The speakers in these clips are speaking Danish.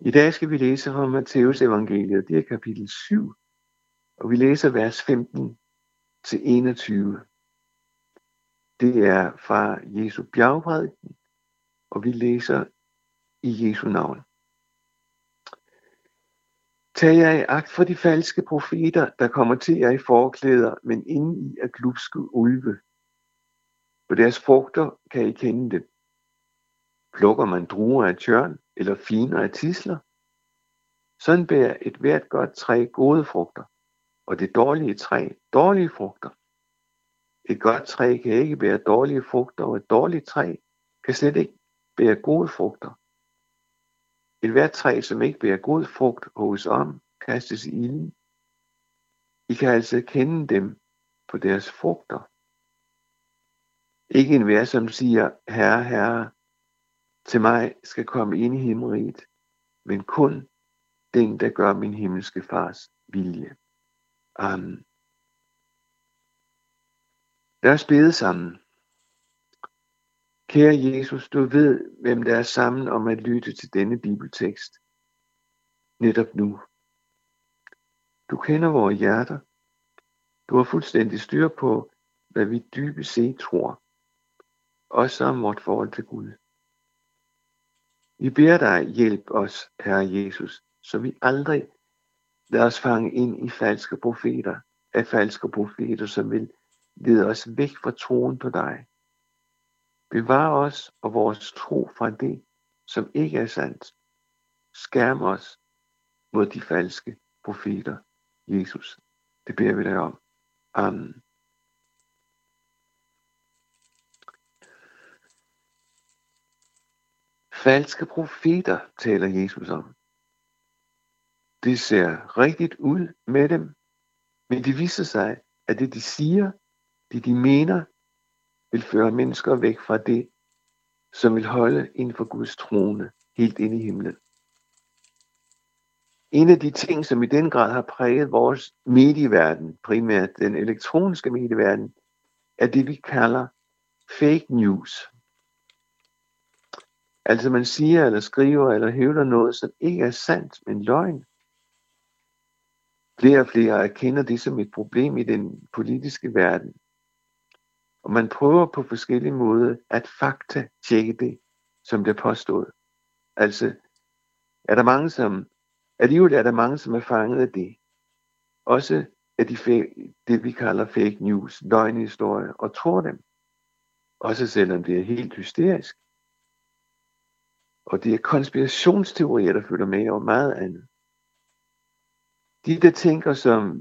I dag skal vi læse fra Matteus evangeliet, det er kapitel 7, og vi læser vers 15 til 21. Det er fra Jesu bjergprædiken, og vi læser i Jesu navn. Tag jer i agt for de falske profeter, der kommer til jer i forklæder, men inden i er glupske ulve. På deres frugter kan I kende dem. Plukker man druer af tjørn, eller finere tisler, sådan bærer et hvert godt træ gode frugter, og det dårlige træ dårlige frugter. Et godt træ kan ikke bære dårlige frugter, og et dårligt træ kan slet ikke bære gode frugter. Et hvert træ, som ikke bærer god frugt hos om, kastes i ilden. I kan altså kende dem på deres frugter. Ikke en hver, som siger, Herre, Herre, til mig skal komme ind i himmeriget, men kun den, der gør min himmelske fars vilje. Amen. Lad os bede sammen. Kære Jesus, du ved, hvem der er sammen om at lytte til denne bibeltekst. Netop nu. Du kender vores hjerter. Du har fuldstændig styr på, hvad vi dybest set tror. Også om vort forhold til Gud. Vi beder dig, hjælp os, Herre Jesus, så vi aldrig lader os fange ind i falske profeter, af falske profeter, som vil lede os væk fra troen på dig. Bevar os og vores tro fra det, som ikke er sandt. Skærm os mod de falske profeter, Jesus. Det beder vi dig om. Amen. Falske profeter taler Jesus om. Det ser rigtigt ud med dem, men det viser sig, at det de siger, det de mener, vil føre mennesker væk fra det, som vil holde inden for Guds trone helt ind i himlen. En af de ting, som i den grad har præget vores medieverden, primært den elektroniske medieverden, er det, vi kalder fake news. Altså man siger eller skriver eller hævder noget, som ikke er sandt, men løgn. Flere og flere erkender det som et problem i den politiske verden. Og man prøver på forskellige måder at fakta tjekke det, som det er påstået. Altså, er der mange, som, alligevel er der mange, som er fanget af det. Også af de fake, det, vi kalder fake news, løgnhistorier, og tror dem. Også selvom det er helt hysterisk. Og det er konspirationsteorier, der følger med, og meget andet. De der tænker, som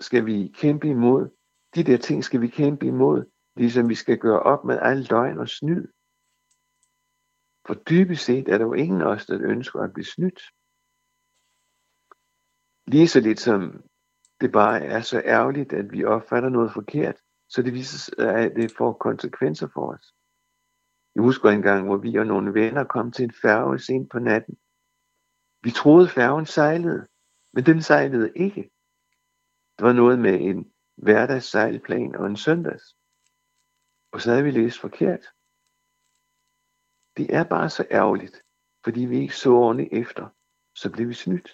skal vi kæmpe imod, de der ting skal vi kæmpe imod, ligesom vi skal gøre op med al løgn og snyd. For dybest set er der jo ingen af os, der ønsker at blive snydt. Lige så lidt som det bare er så ærgerligt, at vi opfatter noget forkert, så det viser sig, at det får konsekvenser for os. Jeg husker en gang, hvor vi og nogle venner kom til en færge sent på natten. Vi troede, færgen sejlede, men den sejlede ikke. Det var noget med en hverdagssejlplan og en søndags. Og så havde vi læst forkert. Det er bare så ærgerligt, fordi vi ikke så ordentligt efter, så blev vi snydt.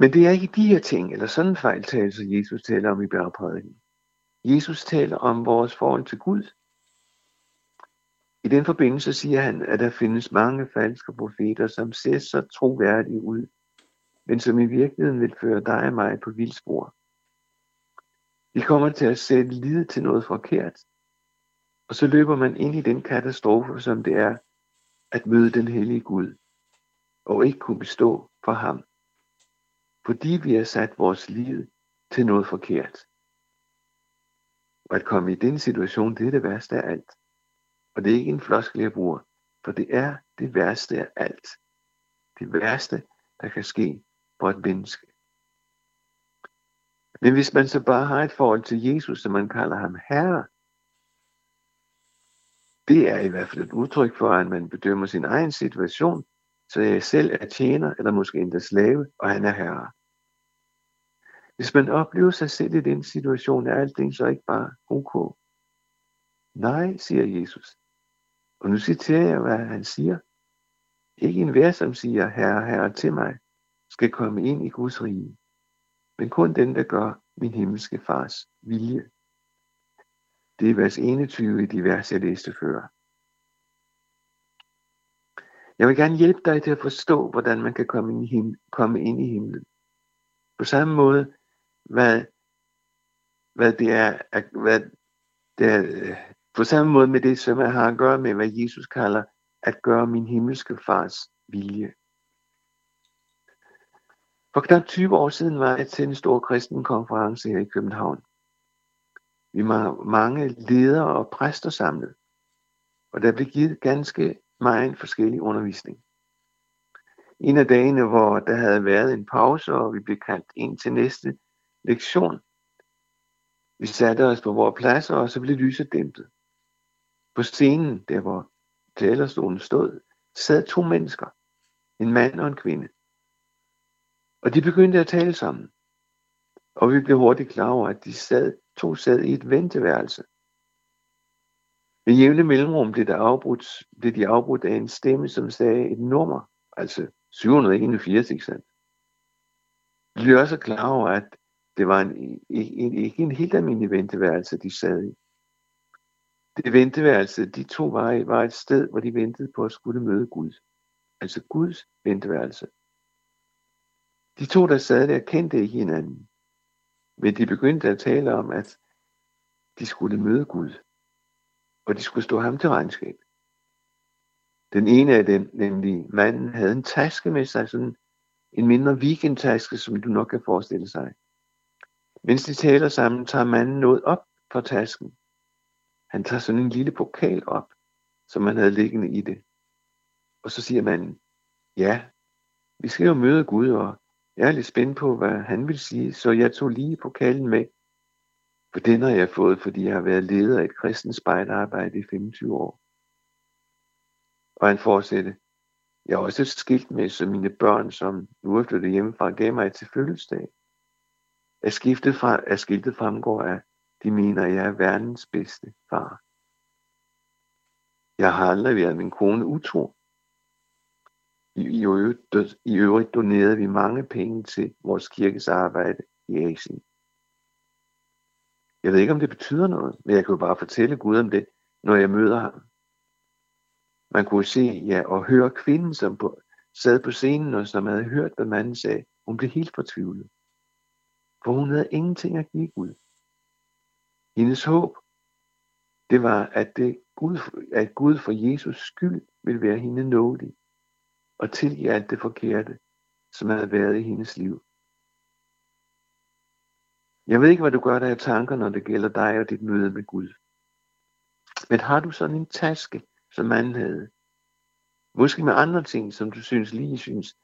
Men det er ikke de her ting, eller sådan en fejltagelse, Jesus taler om i bjergprædiken. Jesus taler om vores forhold til Gud. I den forbindelse siger han, at der findes mange falske profeter, som ser så troværdige ud, men som i virkeligheden vil føre dig og mig på vildspor. De kommer til at sætte lid til noget forkert, og så løber man ind i den katastrofe, som det er at møde den hellige Gud, og ikke kunne bestå for ham, fordi vi har sat vores liv til noget forkert. Og at komme i den situation, det er det værste af alt. Og det er ikke en floskel, jeg bruger, for det er det værste af alt. Det værste, der kan ske for et menneske. Men hvis man så bare har et forhold til Jesus, så man kalder ham herre, det er i hvert fald et udtryk for, at man bedømmer sin egen situation, så jeg selv er tjener, eller måske endda slave, og han er herre. Hvis man oplever sig selv i den situation, er alting så ikke bare ok. Nej, siger Jesus. Og nu citerer jeg, hvad han siger. Ikke en hver, som siger, herre, herre til mig, skal komme ind i Guds rige, men kun den, der gør min himmelske fars vilje. Det er vers 21 i de vers, jeg læste før. Jeg vil gerne hjælpe dig til at forstå, hvordan man kan komme ind i, him- komme ind i himlen. På samme måde, hvad, hvad det er, hvad det er, øh, på samme måde med det, som jeg har at gøre med, hvad Jesus kalder at gøre min himmelske fars vilje. For knap 20 år siden var jeg til en stor kristen konference her i København. Vi var mange ledere og præster samlet, og der blev givet ganske meget forskellig undervisning. En af dagene, hvor der havde været en pause, og vi blev kaldt ind til næste lektion. Vi satte os på vores pladser, og så blev lyset dæmpet. På scenen, der hvor talerstolen stod, sad to mennesker. En mand og en kvinde. Og de begyndte at tale sammen. Og vi blev hurtigt klar over, at de sad, to sad i et venteværelse. Ved jævne mellemrum blev, der afbrudt, blev de afbrudt af en stemme, som sagde et nummer, altså 781, ikke sandt? Vi blev også klar over, at det var en, en, ikke en helt almindelig venteværelse, de sad i. Det venteværelse, de to var i, var et sted, hvor de ventede på at skulle møde Gud. Altså Guds venteværelse. De to, der sad der, kendte ikke hinanden. Men de begyndte at tale om, at de skulle møde Gud. Og de skulle stå ham til regnskab. Den ene af dem, nemlig manden, havde en taske med sig, sådan en mindre weekendtaske, som du nok kan forestille sig. Mens de taler sammen, tager manden noget op fra tasken. Han tager sådan en lille pokal op, som han havde liggende i det. Og så siger manden, ja, vi skal jo møde Gud, og jeg er lidt spændt på, hvad han vil sige, så jeg tog lige pokalen med. For den har jeg fået, fordi jeg har været leder af et kristens spejderarbejde i 25 år. Og han fortsatte, jeg har også et skilt med, så mine børn, som nu er flyttet hjemmefra, gav mig til fødselsdag. At, skiftet fra, at skiltet fremgår af, de mener, jeg er verdens bedste far. Jeg har aldrig været min kone utro. I, i, øvrigt, I øvrigt donerede vi mange penge til vores kirkes arbejde i Asien. Jeg ved ikke, om det betyder noget, men jeg kan jo bare fortælle Gud om det, når jeg møder ham. Man kunne se ja, og høre kvinden, som på, sad på scenen og som havde hørt, hvad manden sagde. Hun blev helt fortvivlet. For hun havde ingenting at give Gud. Hendes håb, det var, at, det Gud, at Gud for Jesus skyld ville være hende nådig og tilgive alt det forkerte, som havde været i hendes liv. Jeg ved ikke, hvad du gør dig af tanker, når det gælder dig og dit møde med Gud. Men har du sådan en taske, som manden havde? Måske med andre ting, som du synes lige synes,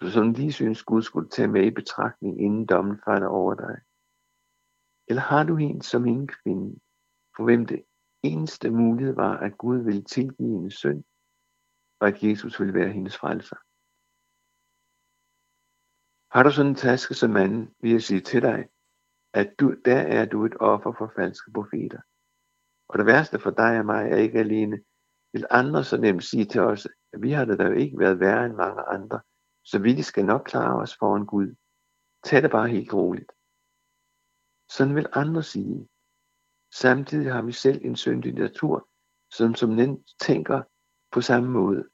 du som lige synes Gud skulle tage med i betragtning, inden dommen falder over dig. Eller har du en som en kvinde, for hvem det eneste mulighed var, at Gud ville tilgive hendes synd, og at Jesus ville være hendes frelser? Har du sådan en taske som manden, vil jeg sige til dig, at du, der er du et offer for falske profeter. Og det værste for dig og mig er ikke alene, vil andre så nemt sige til os, at vi har det da jo ikke været værre end mange andre, så vi skal nok klare os foran Gud. Tag det bare helt roligt. Sådan vil andre sige. Samtidig har vi selv en syndig natur, som som den tænker på samme måde,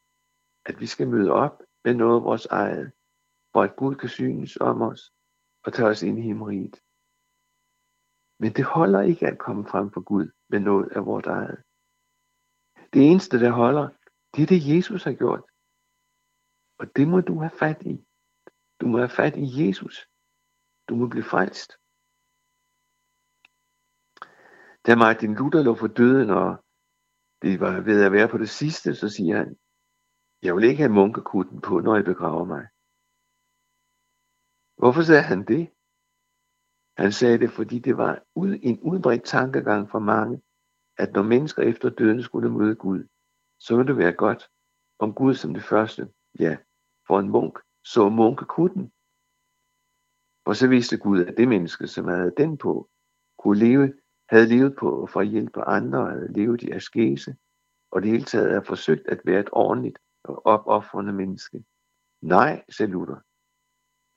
at vi skal møde op med noget af vores eget, for at Gud kan synes om os og tage os ind i himmeriget. Men det holder ikke at komme frem for Gud med noget af vores eget. Det eneste, der holder, det er det, Jesus har gjort. Og det må du have fat i. Du må have fat i Jesus. Du må blive frelst. Da Martin Luther lå for døden, og det var ved at være på det sidste, så siger han, jeg vil ikke have munkekutten på, når jeg begraver mig. Hvorfor sagde han det? Han sagde det, fordi det var en udbredt tankegang for mange, at når mennesker efter døden skulle møde Gud, så ville det være godt, om Gud som det første, ja, for en munk, så munkekutten. Og så viste Gud, at det menneske, som havde den på, kunne leve, havde levet på for at hjælpe andre, havde levet i askese, og det hele taget havde forsøgt at være et ordentligt og opoffrende menneske. Nej, sagde Luther.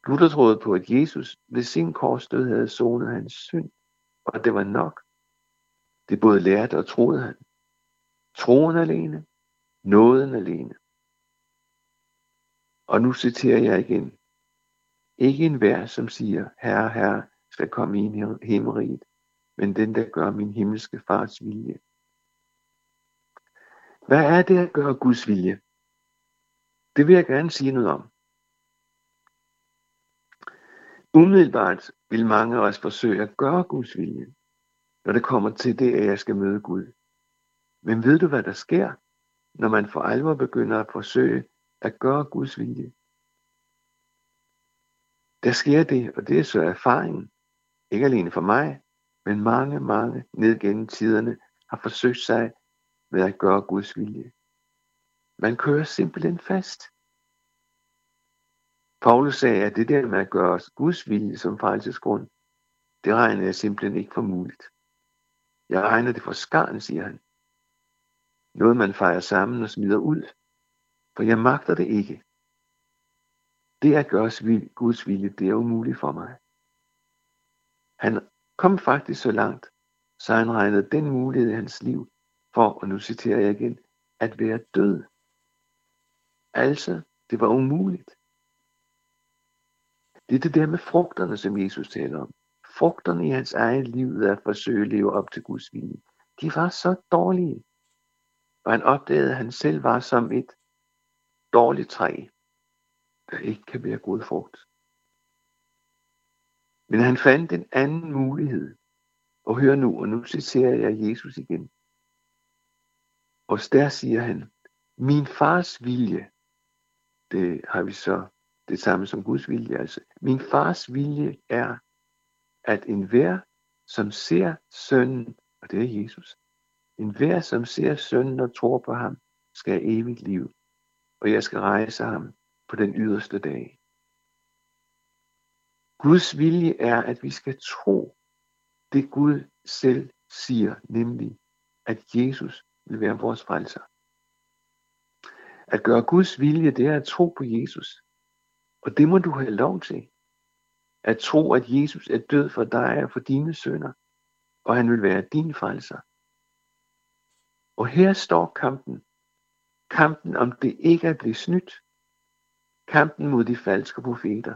Luther troede på, at Jesus ved sin korsdød havde sonet hans synd, og at det var nok. Det både lærte og troede han. Troen alene, nåden alene. Og nu citerer jeg igen. Ikke en vær, som siger, Herre, Herre, skal komme i himmeriget, men den, der gør min himmelske fars vilje. Hvad er det at gøre Guds vilje? Det vil jeg gerne sige noget om. Umiddelbart vil mange af os forsøge at gøre Guds vilje, når det kommer til det, at jeg skal møde Gud. Men ved du, hvad der sker, når man for alvor begynder at forsøge at gøre Guds vilje? Der sker det, og det er så erfaringen, ikke alene for mig, men mange, mange ned gennem tiderne har forsøgt sig med at gøre Guds vilje. Man kører simpelthen fast. Paulus sagde, at det der med at gøre Guds vilje som frelsesgrund, det regner jeg simpelthen ikke for muligt. Jeg regner det for skarn, siger han. Noget man fejrer sammen og smider ud, for jeg magter det ikke. Det at gøre Guds vilje, det er umuligt for mig. Han kom faktisk så langt, så han regnede den mulighed i hans liv for, og nu citerer jeg igen, at være død. Altså, det var umuligt. Det er det der med frugterne, som Jesus taler om. Frugterne i hans eget liv er at forsøge at leve op til Guds vilje. De var så dårlige. Og han opdagede, at han selv var som et dårligt træ, der ikke kan være god frugt. Men han fandt en anden mulighed. Og hør nu, og nu citerer jeg Jesus igen. Og der siger han, min fars vilje, det har vi så det samme som Guds vilje. Altså, min fars vilje er, at enhver, som ser sønnen, og det er Jesus, enhver, som ser sønnen og tror på ham, skal have evigt liv, og jeg skal rejse ham på den yderste dag. Guds vilje er, at vi skal tro det Gud selv siger, nemlig at Jesus vil være vores frelser. At gøre Guds vilje, det er at tro på Jesus. Og det må du have lov til. At tro, at Jesus er død for dig og for dine sønner, og han vil være din frelser. Og her står kampen. Kampen om det ikke at blive snydt. Kampen mod de falske profeter.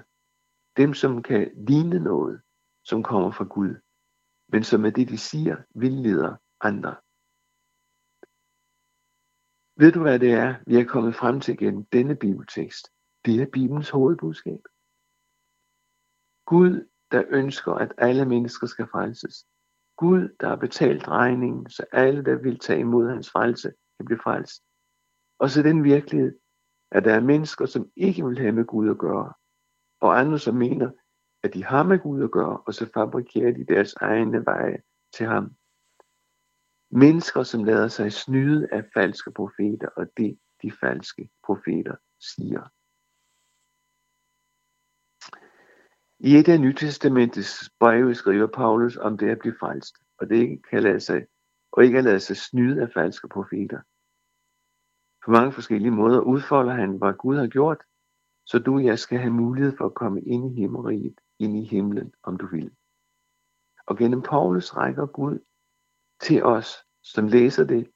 Dem, som kan ligne noget, som kommer fra Gud, men som er det, de siger, vildleder andre. Ved du, hvad det er, vi er kommet frem til gennem denne bibeltekst? Det er Bibelens hovedbudskab. Gud, der ønsker, at alle mennesker skal frelses. Gud, der har betalt regningen, så alle, der vil tage imod hans frelse, kan blive frelst. Og så den virkelighed, at der er mennesker, som ikke vil have med Gud at gøre, og andre, som mener, at de har med Gud at gøre, og så fabrikerer de deres egne veje til ham. Mennesker, som lader sig snyde af falske profeter, og det de falske profeter siger. I et af Nytestamentets breve skriver Paulus om det at blive frelst, og det ikke kan lade sig, og ikke at lade sig snyde af falske profeter. På mange forskellige måder udfolder han, hvad Gud har gjort, så du og jeg skal have mulighed for at komme ind i himmeriget, ind i himlen, om du vil. Og gennem Paulus rækker Gud til os, som læser det,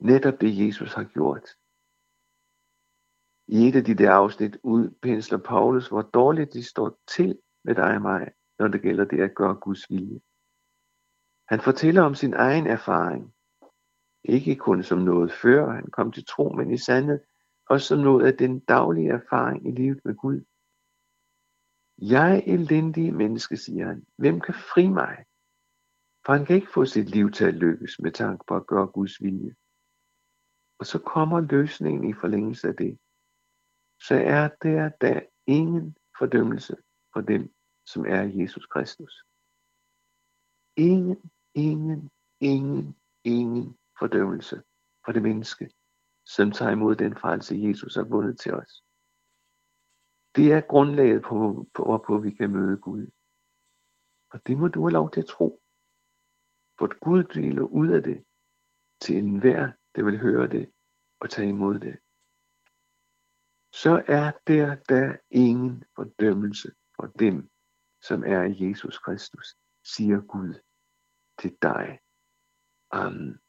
netop det Jesus har gjort. I et af de der afsnit udpensler Paulus, hvor dårligt de står til med dig og mig, når det gælder det at gøre Guds vilje. Han fortæller om sin egen erfaring. Ikke kun som noget før han kom til tro, men i sandhed og som noget af den daglige erfaring i livet med Gud. Jeg elendige menneske, siger han. Hvem kan fri mig? For han kan ikke få sit liv til at lykkes med tanke på at gøre Guds vilje. Og så kommer løsningen i forlængelse af det. Så er der da ingen fordømmelse for dem, som er Jesus Kristus. Ingen, ingen, ingen, ingen fordømmelse for det menneske, som tager imod den frelse, Jesus har vundet til os. Det er grundlaget på, på, hvorpå vi kan møde Gud. Og det må du have lov til at tro. For Gud deler ud af det til enhver, der vil høre det og tage imod det. så er der der ingen fordømmelse for dem, som er i Jesus Kristus, siger Gud til dig. Amen.